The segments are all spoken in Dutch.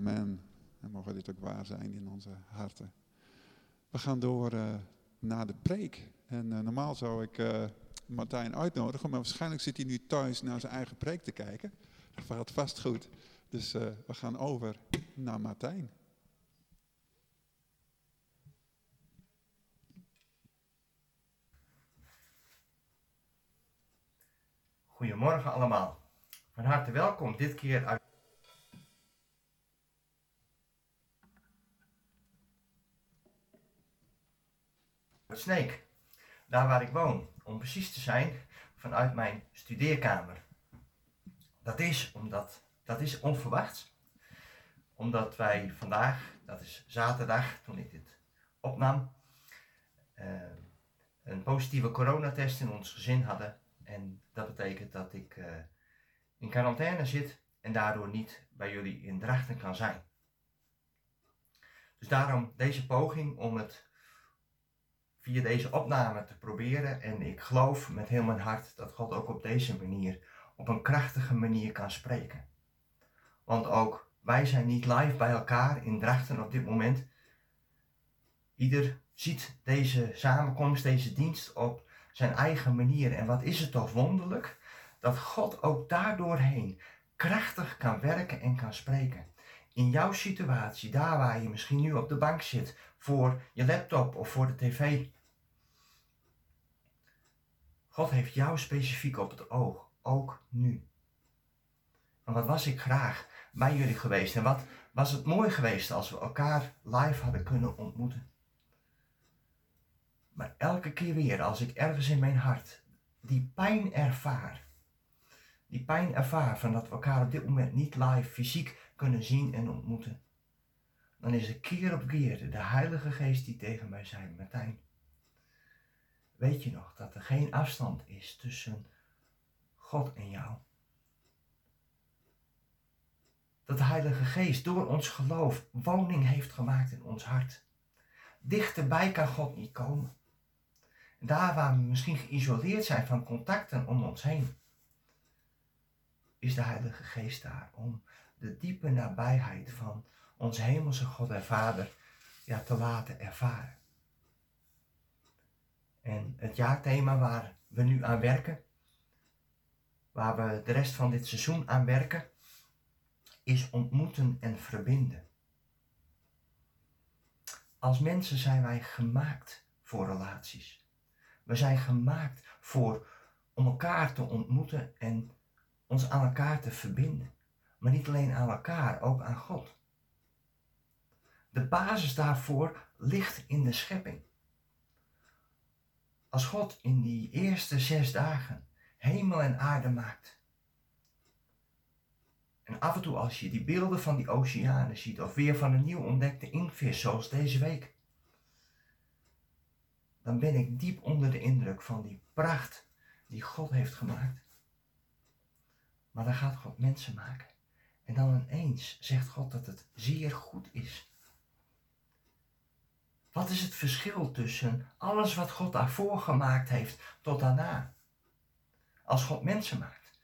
Amen. En mogen dit ook waar zijn in onze harten. We gaan door uh, naar de preek. En uh, normaal zou ik uh, Martijn uitnodigen, maar waarschijnlijk zit hij nu thuis naar zijn eigen preek te kijken. Dat gaat vast goed. Dus we gaan over naar Martijn. Goedemorgen allemaal. Van harte welkom dit keer uit Sneek, daar waar ik woon, om precies te zijn vanuit mijn studeerkamer. Dat is omdat dat is onverwachts, omdat wij vandaag, dat is zaterdag toen ik dit opnam, uh, een positieve coronatest in ons gezin hadden. En dat betekent dat ik uh, in quarantaine zit en daardoor niet bij jullie in Drachten kan zijn. Dus daarom deze poging om het via deze opname te proberen. En ik geloof met heel mijn hart dat God ook op deze manier, op een krachtige manier kan spreken. Want ook wij zijn niet live bij elkaar in Drachten op dit moment. Ieder ziet deze samenkomst, deze dienst op zijn eigen manier. En wat is het toch wonderlijk dat God ook daardoorheen krachtig kan werken en kan spreken. In jouw situatie, daar waar je misschien nu op de bank zit, voor je laptop of voor de tv. God heeft jou specifiek op het oog, ook nu. En wat was ik graag bij jullie geweest en wat was het mooi geweest als we elkaar live hadden kunnen ontmoeten. Maar elke keer weer als ik ergens in mijn hart die pijn ervaar, die pijn ervaar van dat we elkaar op dit moment niet live fysiek kunnen zien en ontmoeten, dan is er keer op keer de Heilige Geest die tegen mij zei, Martijn, weet je nog dat er geen afstand is tussen God en jou? Dat de Heilige Geest door ons geloof woning heeft gemaakt in ons hart. Dichterbij kan God niet komen. Daar waar we misschien geïsoleerd zijn van contacten om ons heen, is de Heilige Geest daar om de diepe nabijheid van onze hemelse God en Vader ja, te laten ervaren. En het jaarthema waar we nu aan werken, waar we de rest van dit seizoen aan werken, is ontmoeten en verbinden. Als mensen zijn wij gemaakt voor relaties. We zijn gemaakt voor om elkaar te ontmoeten en ons aan elkaar te verbinden. Maar niet alleen aan elkaar, ook aan God. De basis daarvoor ligt in de schepping. Als God in die eerste zes dagen hemel en aarde maakt. En af en toe als je die beelden van die oceanen ziet, of weer van een nieuw ontdekte inktvis zoals deze week, dan ben ik diep onder de indruk van die pracht die God heeft gemaakt. Maar dan gaat God mensen maken. En dan ineens zegt God dat het zeer goed is. Wat is het verschil tussen alles wat God daarvoor gemaakt heeft tot daarna? Als God mensen maakt.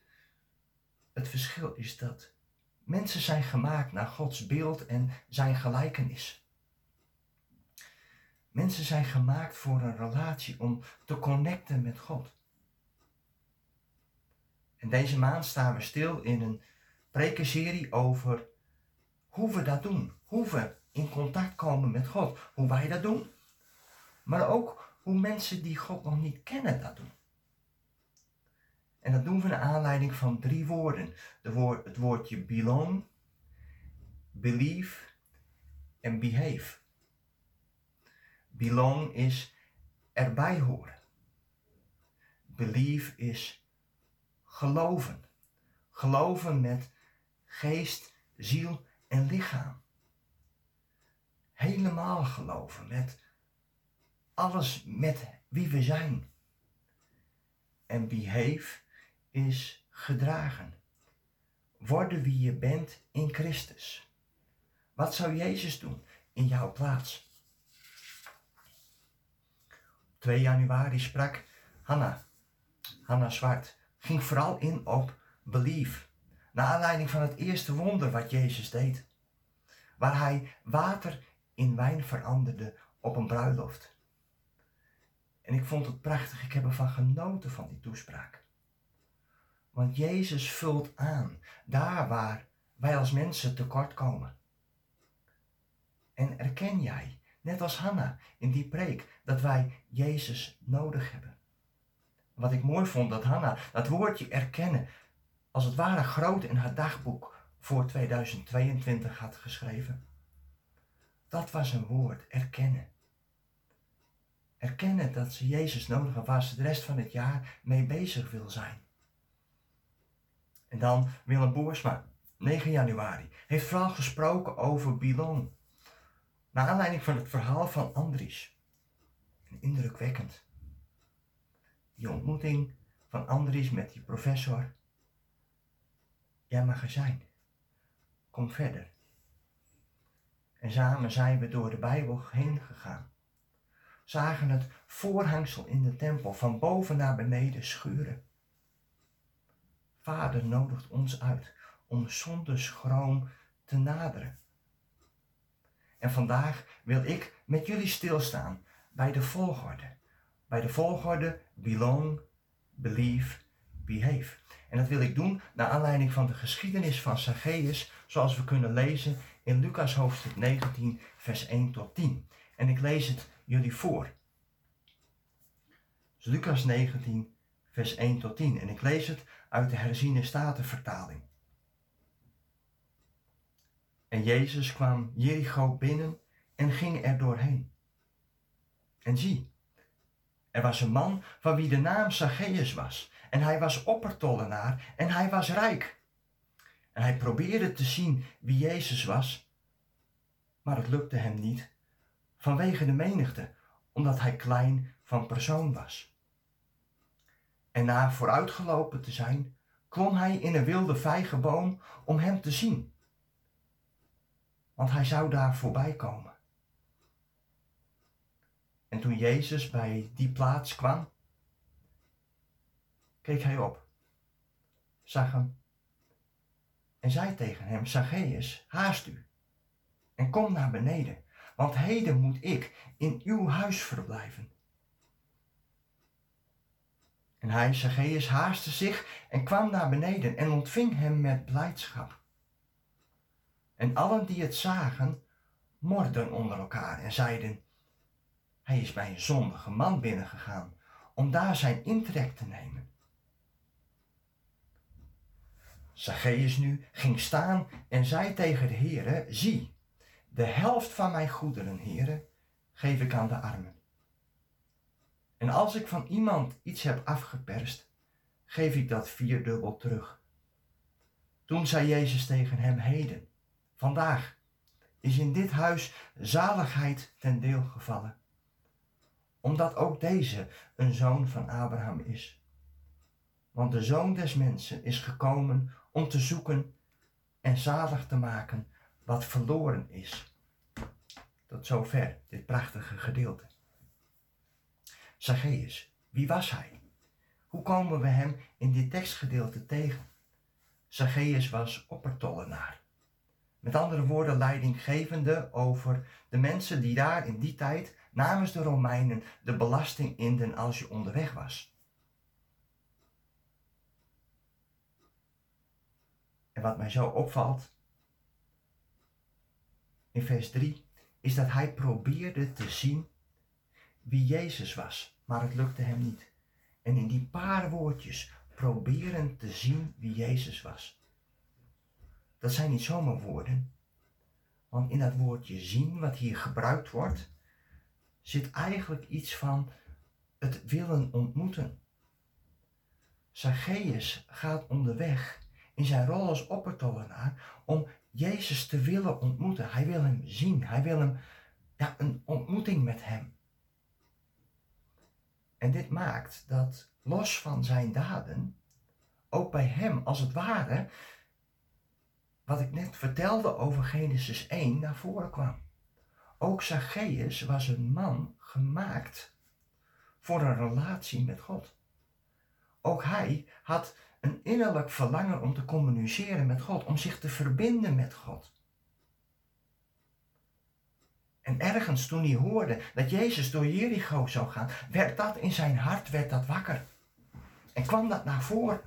Het verschil is dat mensen zijn gemaakt naar Gods beeld en zijn gelijkenis. Mensen zijn gemaakt voor een relatie om te connecten met God. En deze maand staan we stil in een prekenserie over hoe we dat doen. Hoe we in contact komen met God. Hoe wij dat doen. Maar ook hoe mensen die God nog niet kennen dat doen. En dat doen we naar aanleiding van drie woorden. De woord, het woordje belong, believe en behave. Belong is erbij horen. Believe is geloven. Geloven met geest, ziel en lichaam helemaal geloven, met alles met wie we zijn. En behave is gedragen. Worden wie je bent in Christus. Wat zou Jezus doen in jouw plaats? 2 januari sprak Hanna, Hanna Zwart, ging vooral in op belief. Naar aanleiding van het eerste wonder wat Jezus deed. waar hij water in wijn veranderde op een bruiloft. En ik vond het prachtig, ik heb ervan genoten van die toespraak. Want Jezus vult aan daar waar wij als mensen tekort komen. En erken jij, net als Hanna in die preek, dat wij Jezus nodig hebben. Wat ik mooi vond, dat Hanna dat woordje erkennen als het ware groot in haar dagboek voor 2022 had geschreven. Dat was een woord, erkennen. Erkennen dat ze Jezus nodig heeft, waar ze de rest van het jaar mee bezig wil zijn. En dan Willem Boersma, 9 januari, heeft vooral gesproken over Bilon. Naar aanleiding van het verhaal van Andries. Indrukwekkend. Die ontmoeting van Andries met die professor. Jij mag er zijn. Kom verder. En samen zijn we door de Bijbel heen gegaan. Zagen het voorhangsel in de tempel van boven naar beneden schuren. Vader nodigt ons uit om zonder schroom te naderen. En vandaag wil ik met jullie stilstaan bij de volgorde. Bij de volgorde belong, believe, behave. En dat wil ik doen naar aanleiding van de geschiedenis van Zacchaeus, zoals we kunnen lezen in Lucas hoofdstuk 19, vers 1 tot 10. En ik lees het jullie voor. Dus Lucas 19, vers 1 tot 10. En ik lees het uit de herziene statenvertaling. En Jezus kwam Jericho binnen en ging er doorheen. En zie, er was een man van wie de naam Zacchaeus was. En hij was oppertollenaar en hij was rijk. En hij probeerde te zien wie Jezus was, maar het lukte hem niet vanwege de menigte, omdat hij klein van persoon was. En na vooruitgelopen te zijn, klom hij in een wilde vijgenboom om hem te zien. Want hij zou daar voorbij komen. En toen Jezus bij die plaats kwam, keek hij op, zag hem en zei tegen hem, Zacchaeus, haast u en kom naar beneden, want heden moet ik in uw huis verblijven. En hij, Zacchaeus, haastte zich en kwam naar beneden en ontving hem met blijdschap. En allen die het zagen, morden onder elkaar en zeiden, hij is bij een zondige man binnengegaan om daar zijn intrek te nemen. Zacchaeus nu ging staan en zei tegen de heren, zie, de helft van mijn goederen, heren, geef ik aan de armen. En als ik van iemand iets heb afgeperst, geef ik dat vierdubbel terug. Toen zei Jezus tegen hem, heden, vandaag, is in dit huis zaligheid ten deel gevallen, omdat ook deze een zoon van Abraham is. Want de zoon des mensen is gekomen om te zoeken en zalig te maken wat verloren is. Tot zover dit prachtige gedeelte. Zacchaeus, wie was hij? Hoe komen we hem in dit tekstgedeelte tegen? Zacchaeus was oppertollenaar. Met andere woorden, leidinggevende over de mensen die daar in die tijd namens de Romeinen de belasting inden als je onderweg was. En wat mij zo opvalt in vers 3 is dat hij probeerde te zien wie Jezus was, maar het lukte hem niet. En in die paar woordjes proberen te zien wie Jezus was. Dat zijn niet zomaar woorden, want in dat woordje zien, wat hier gebruikt wordt, zit eigenlijk iets van het willen ontmoeten. Zacchaeus gaat onderweg in zijn rol als oppertollenaar om Jezus te willen ontmoeten. Hij wil hem zien, hij wil hem, ja, een ontmoeting met hem. En dit maakt dat los van zijn daden, ook bij hem als het ware, wat ik net vertelde over Genesis 1 naar voren kwam. Ook Zacchaeus was een man gemaakt voor een relatie met God. Ook hij had een innerlijk verlangen om te communiceren met God, om zich te verbinden met God. En ergens toen hij hoorde dat Jezus door Jericho zou gaan, werd dat in zijn hart werd dat wakker. En kwam dat naar voren.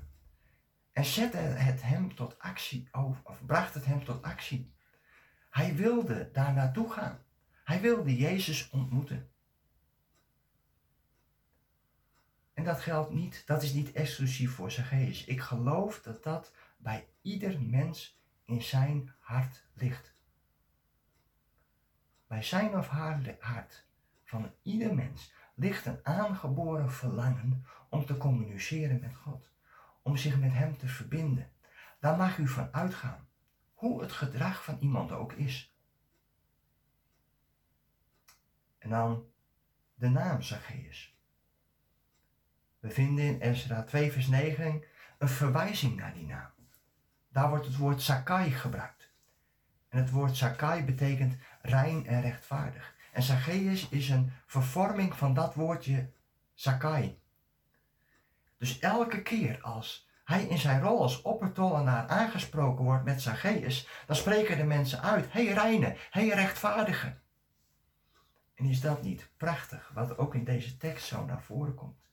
En zette het hem tot actie of bracht het hem tot actie. Hij wilde daar naartoe gaan. Hij wilde Jezus ontmoeten. En dat geldt niet, dat is niet exclusief voor Zacchaeus. Ik geloof dat dat bij ieder mens in zijn hart ligt. Bij zijn of haar hart van ieder mens ligt een aangeboren verlangen om te communiceren met God, om zich met Hem te verbinden. Daar mag u van uitgaan, hoe het gedrag van iemand ook is. En dan de naam Zacchaeus. We vinden in Ezra 2 vers 9 een verwijzing naar die naam. Daar wordt het woord Sakai gebruikt. En het woord Sakai betekent rein en rechtvaardig. En Zacchaeus is een vervorming van dat woordje Sakai. Dus elke keer als hij in zijn rol als oppertollenaar aangesproken wordt met Zacchaeus, dan spreken de mensen uit, hé hey reine, hé hey rechtvaardige. En is dat niet prachtig, wat ook in deze tekst zo naar voren komt?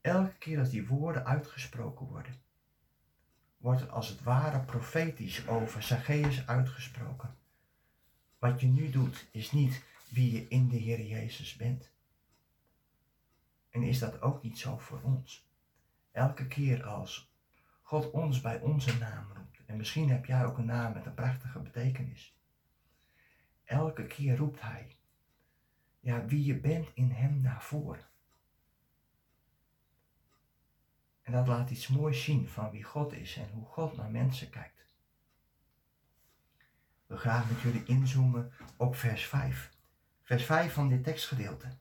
Elke keer als die woorden uitgesproken worden, wordt er als het ware profetisch over Zacchaeus uitgesproken. Wat je nu doet is niet wie je in de Heer Jezus bent. En is dat ook niet zo voor ons? Elke keer als God ons bij onze naam roept, en misschien heb jij ook een naam met een prachtige betekenis. Elke keer roept Hij, ja, wie je bent in Hem naar. En dat laat iets moois zien van wie God is en hoe God naar mensen kijkt. Wil graag met jullie inzoomen op vers 5. Vers 5 van dit tekstgedeelte.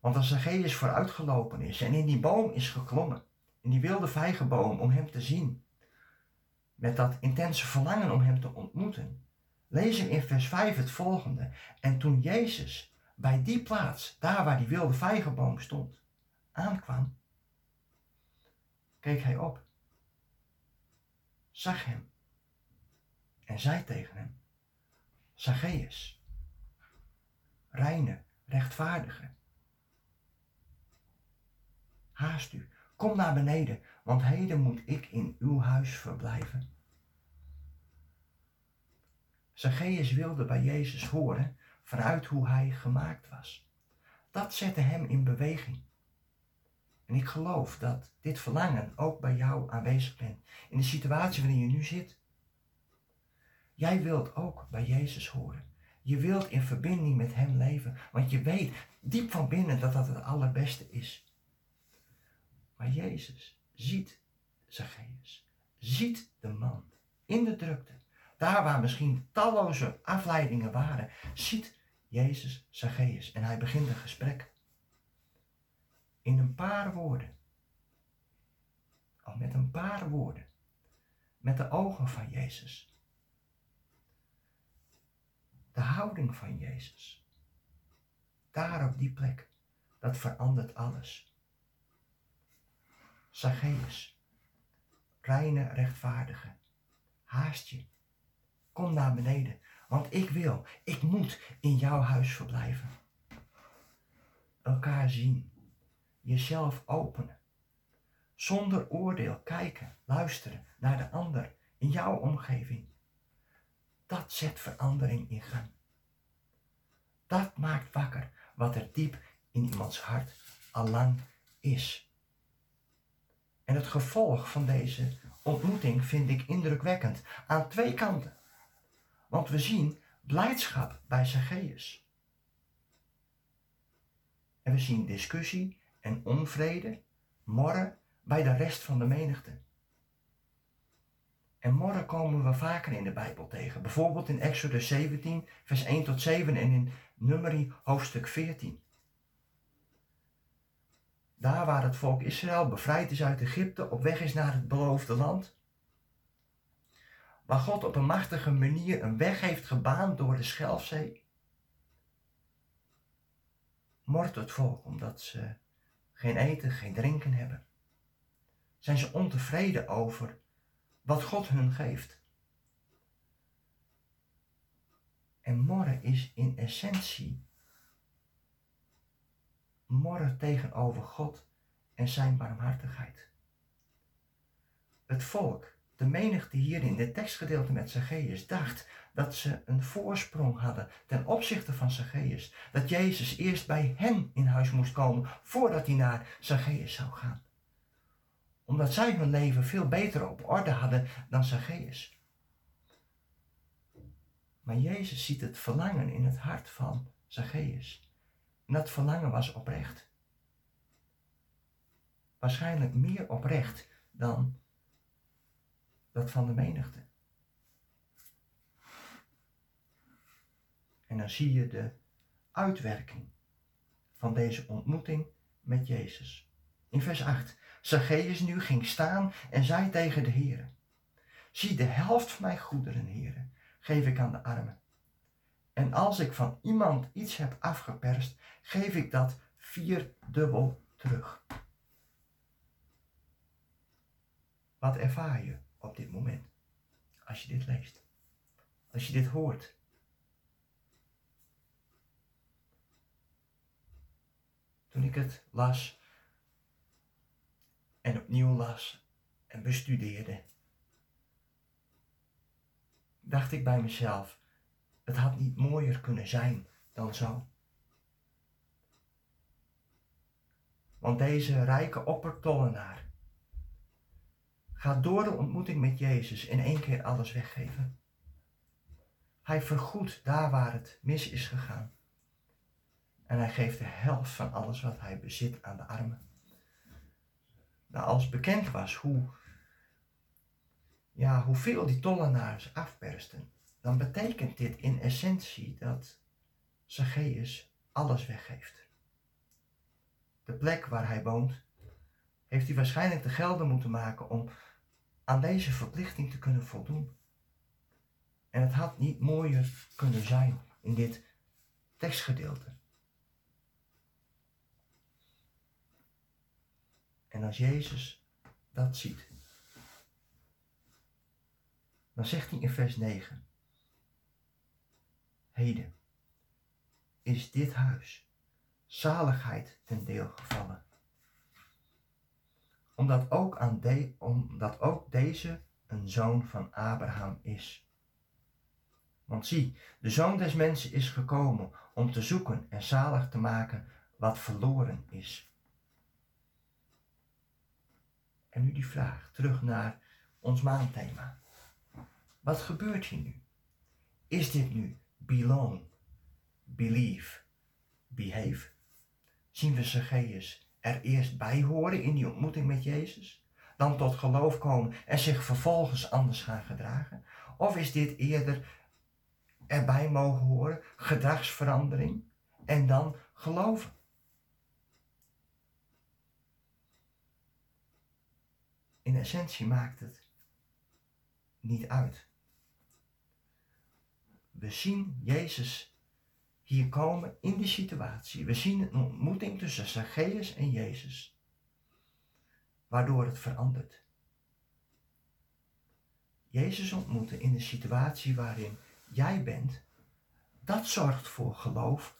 Want als Zacchaeus vooruitgelopen is en in die boom is geklommen, in die wilde vijgenboom om hem te zien, met dat intense verlangen om hem te ontmoeten, lezen in vers 5 het volgende. En toen Jezus bij die plaats, daar waar die wilde vijgenboom stond, aankwam, keek hij op, zag hem en zei tegen hem, Zacchaeus, reine, rechtvaardige, haast u, kom naar beneden, want heden moet ik in uw huis verblijven. Zacchaeus wilde bij Jezus horen vanuit hoe hij gemaakt was. Dat zette hem in beweging. En ik geloof dat dit verlangen ook bij jou aanwezig bent. In de situatie waarin je nu zit. Jij wilt ook bij Jezus horen. Je wilt in verbinding met Hem leven. Want je weet diep van binnen dat dat het allerbeste is. Maar Jezus ziet Zacchaeus. Ziet de man in de drukte. Daar waar misschien talloze afleidingen waren. Ziet Jezus Zacchaeus. En hij begint een gesprek. In een paar woorden, al met een paar woorden, met de ogen van Jezus, de houding van Jezus, daar op die plek, dat verandert alles. Zacchaeus, reine rechtvaardige, haast je, kom naar beneden, want ik wil, ik moet in jouw huis verblijven. Elkaar zien jezelf openen. Zonder oordeel kijken, luisteren naar de ander in jouw omgeving. Dat zet verandering in gang. Dat maakt wakker wat er diep in iemands hart al lang is. En het gevolg van deze ontmoeting vind ik indrukwekkend aan twee kanten. Want we zien blijdschap bij Zacchaeus. En we zien discussie en onvrede, morren bij de rest van de menigte. En morren komen we vaker in de Bijbel tegen. Bijvoorbeeld in Exodus 17, vers 1 tot 7 en in Numeri hoofdstuk 14. Daar waar het volk Israël bevrijd is uit Egypte, op weg is naar het beloofde land. Waar God op een machtige manier een weg heeft gebaand door de Schelfzee. Mort het volk omdat ze geen eten, geen drinken hebben? Zijn ze ontevreden over wat God hun geeft? En morren is in essentie morren tegenover God en zijn barmhartigheid. Het volk, de menigte hier in dit tekstgedeelte met Zacchaeus, dacht dat ze een voorsprong hadden ten opzichte van Zacchaeus. Dat Jezus eerst bij hen in huis moest komen voordat hij naar Zacchaeus zou gaan. Omdat zij hun leven veel beter op orde hadden dan Zacchaeus. Maar Jezus ziet het verlangen in het hart van Zacchaeus. En dat verlangen was oprecht. Waarschijnlijk meer oprecht dan dat van de menigte. En dan zie je de uitwerking van deze ontmoeting met Jezus. In vers 8. Zacchaeus nu ging staan en zei tegen de Heer: Zie de helft van mijn goederen, Heer, geef ik aan de armen. En als ik van iemand iets heb afgeperst, geef ik dat vierdubbel terug. Wat ervaar je op dit moment als je dit leest? Als je dit hoort? Toen ik het las en opnieuw las en bestudeerde, dacht ik bij mezelf, het had niet mooier kunnen zijn dan zo. Want deze rijke oppertollenaar gaat door de ontmoeting met Jezus in één keer alles weggeven. Hij vergoedt daar waar het mis is gegaan. En hij geeft de helft van alles wat hij bezit aan de armen. Nou, als bekend was hoe, ja, hoeveel die tollenaars afpersten, dan betekent dit in essentie dat Zacchaeus alles weggeeft. De plek waar hij woont, heeft hij waarschijnlijk de gelden moeten maken om aan deze verplichting te kunnen voldoen. En het had niet mooier kunnen zijn in dit tekstgedeelte. En als Jezus dat ziet, dan zegt hij in vers 9: Heden is dit huis zaligheid ten deel gevallen. Omdat ook, aan omdat ook deze een zoon van Abraham is. Want zie, de zoon des mensen is gekomen om te zoeken en zalig te maken wat verloren is. En nu die vraag, terug naar ons maandthema. Wat gebeurt hier nu? Is dit nu belong, believe, behave? Zien we Zacchaeus er eerst bij horen in die ontmoeting met Jezus? Dan tot geloof komen en zich vervolgens anders gaan gedragen? Of is dit eerder erbij mogen horen, gedragsverandering en dan geloven? in essentie maakt het niet uit. We zien Jezus hier komen in die situatie. We zien een ontmoeting tussen Zacchaeus en Jezus, waardoor het verandert. Jezus ontmoeten in de situatie waarin jij bent, dat zorgt voor geloof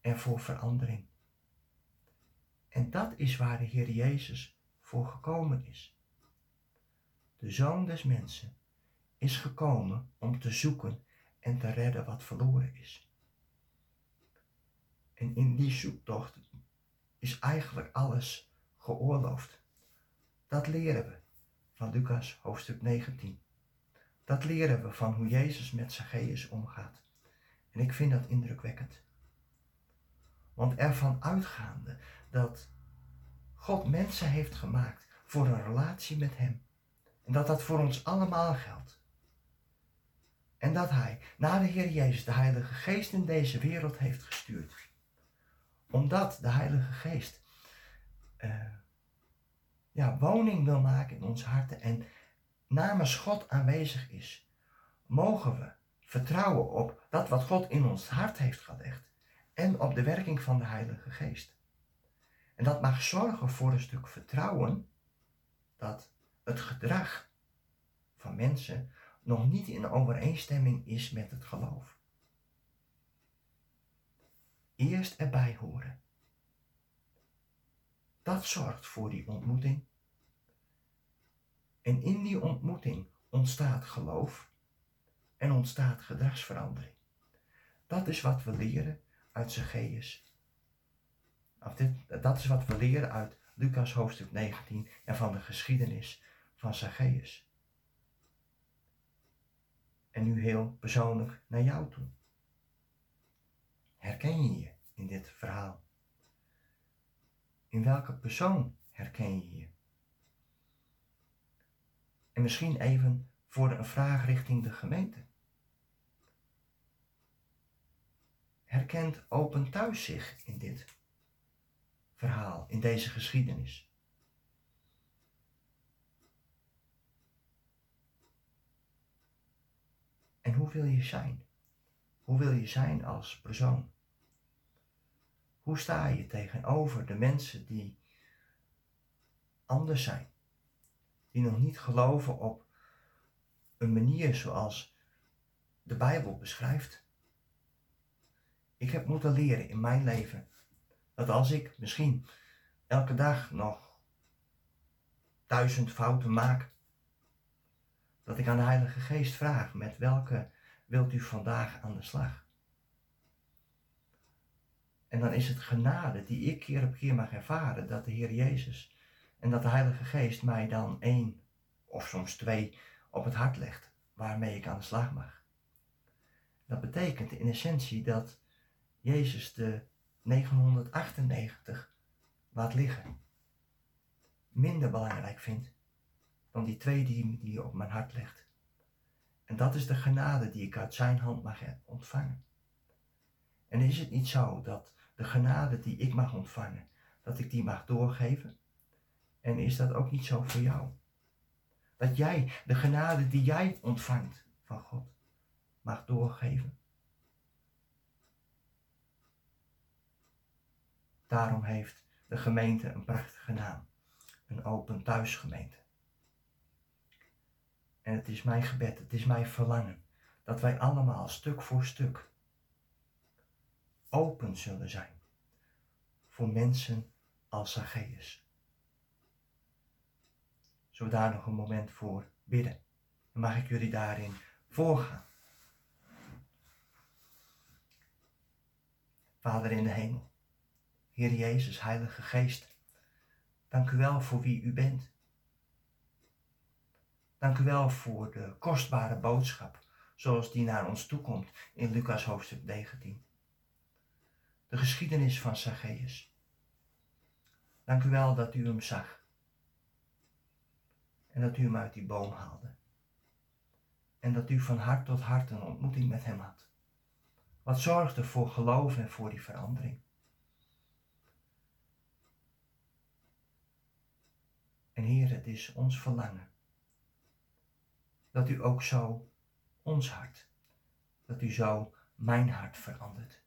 en voor verandering. En dat is waar de Heer Jezus voor gekomen is de Zoon des Mensen, is gekomen om te zoeken en te redden wat verloren is. En in die zoektocht is eigenlijk alles geoorloofd. Dat leren we van Lucas hoofdstuk 19. Dat leren we van hoe Jezus met Zacchaeus omgaat. En ik vind dat indrukwekkend. Want ervan uitgaande dat God mensen heeft gemaakt voor een relatie met Hem. En dat dat voor ons allemaal geldt. En dat Hij, na de Heer Jezus, de Heilige Geest in deze wereld heeft gestuurd. Omdat de Heilige Geest uh, ja, woning wil maken in ons harten en namens God aanwezig is, mogen we vertrouwen op dat wat God in ons hart heeft gelegd en op de werking van de Heilige Geest. En dat mag zorgen voor een stuk vertrouwen dat het gedrag van mensen nog niet in overeenstemming is met het geloof. Eerst erbij horen. Dat zorgt voor die ontmoeting. En in die ontmoeting ontstaat geloof en ontstaat gedragsverandering. Dat is wat we leren uit Zacchaeus. Of dit, dat is wat we leren uit Lucas hoofdstuk 19 en van de geschiedenis van Zacchaeus. En nu heel persoonlijk naar jou toe. Herken je je in dit verhaal? In welke persoon herken je je? En misschien even voor een vraag richting de gemeente. Herkent Open Thuis zich in dit verhaal, in deze geschiedenis? En hoe wil je zijn? Hoe wil je zijn als persoon? Hoe sta je tegenover de mensen die anders zijn? Die nog niet geloven op een manier zoals de Bijbel beschrijft? Ik heb moeten leren in mijn leven dat als ik misschien elke dag nog duizend fouten maak, dat ik aan de Heilige Geest vraag met welke wilt u vandaag aan de slag? En dan is het genade die ik keer op keer mag ervaren, dat de Heer Jezus en dat de Heilige Geest mij dan één of soms twee op het hart legt, waarmee ik aan de slag mag. Dat betekent in essentie dat Jezus de 998 laat liggen. Minder belangrijk vindt dan die twee die, die op mijn hart legt. En dat is de genade die ik uit zijn hand mag ontvangen. En is het niet zo dat de genade die ik mag ontvangen, dat ik die mag doorgeven? En is dat ook niet zo voor jou? Dat jij de genade die jij ontvangt van God mag doorgeven? Daarom heeft de gemeente een prachtige naam. Een open thuisgemeente. En het is mijn gebed, het is mijn verlangen dat wij allemaal stuk voor stuk open zullen zijn voor mensen als Zacchaeus. Zullen we daar nog een moment voor bidden? En mag ik jullie daarin voorgaan? Vader in de hemel, Heer Jezus, Heilige Geest, dank u wel voor wie u bent. Dank u wel voor de kostbare boodschap zoals die naar ons toekomt in Lucas hoofdstuk 19. De geschiedenis van Zacchaeus. Dank u wel dat u hem zag en dat u hem uit die boom haalde. En dat u van hart tot hart een ontmoeting met hem had. Wat zorgde voor geloof en voor die verandering. En Heer, het is ons verlangen dat u ook zo ons hart, dat u zo mijn hart verandert.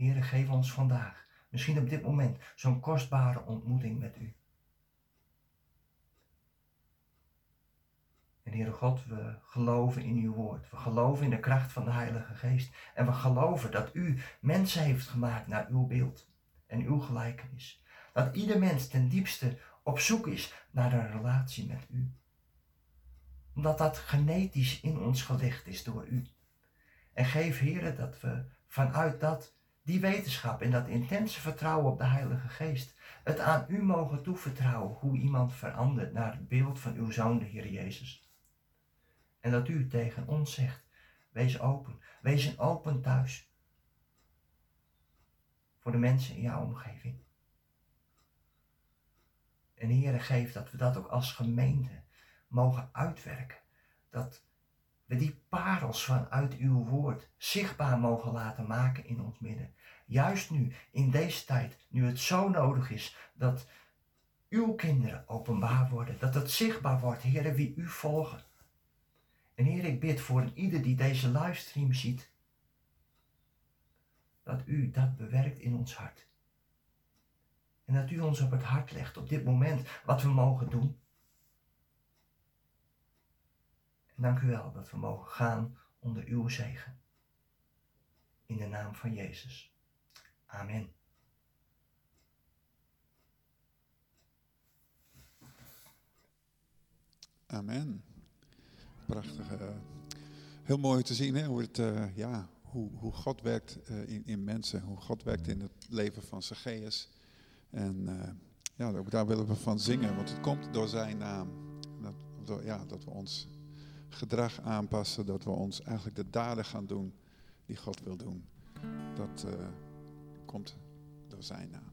Heere, geef ons vandaag, misschien op dit moment, zo'n kostbare ontmoeting met u. En Heere God, we geloven in uw woord. We geloven in de kracht van de Heilige Geest. En we geloven dat u mensen heeft gemaakt naar uw beeld en uw gelijkenis. Dat ieder mens ten diepste op zoek is naar een relatie met u. Omdat dat genetisch in ons gelegd is door u. En geef, Heer, dat we vanuit dat, die wetenschap en dat intense vertrouwen op de Heilige Geest, het aan u mogen toevertrouwen hoe iemand verandert naar het beeld van uw Zoon, de Heer Jezus. En dat u tegen ons zegt, wees open, wees een open thuis voor de mensen in jouw omgeving. En Heere, geef dat we dat ook als gemeente mogen uitwerken. Dat we die parels vanuit uw woord zichtbaar mogen laten maken in ons midden. Juist nu, in deze tijd, nu het zo nodig is dat uw kinderen openbaar worden. Dat het zichtbaar wordt, Heere, wie u volgen. En Heer, ik bid voor ieder die deze livestream ziet, dat u dat bewerkt in ons hart. En dat u ons op het hart legt op dit moment wat we mogen doen. Dank u wel dat we mogen gaan onder uw zegen. In de naam van Jezus. Amen. Amen. Prachtig. eh, heel mooi te zien hè, hoe, het, eh, ja, hoe, hoe God werkt eh, in, in mensen. Hoe God werkt in het leven van Zacchaeus. En ja, ook daar willen we van zingen, want het komt door zijn naam. Dat, ja, dat we ons gedrag aanpassen, dat we ons eigenlijk de daden gaan doen die God wil doen. Dat eh, komt door zijn naam.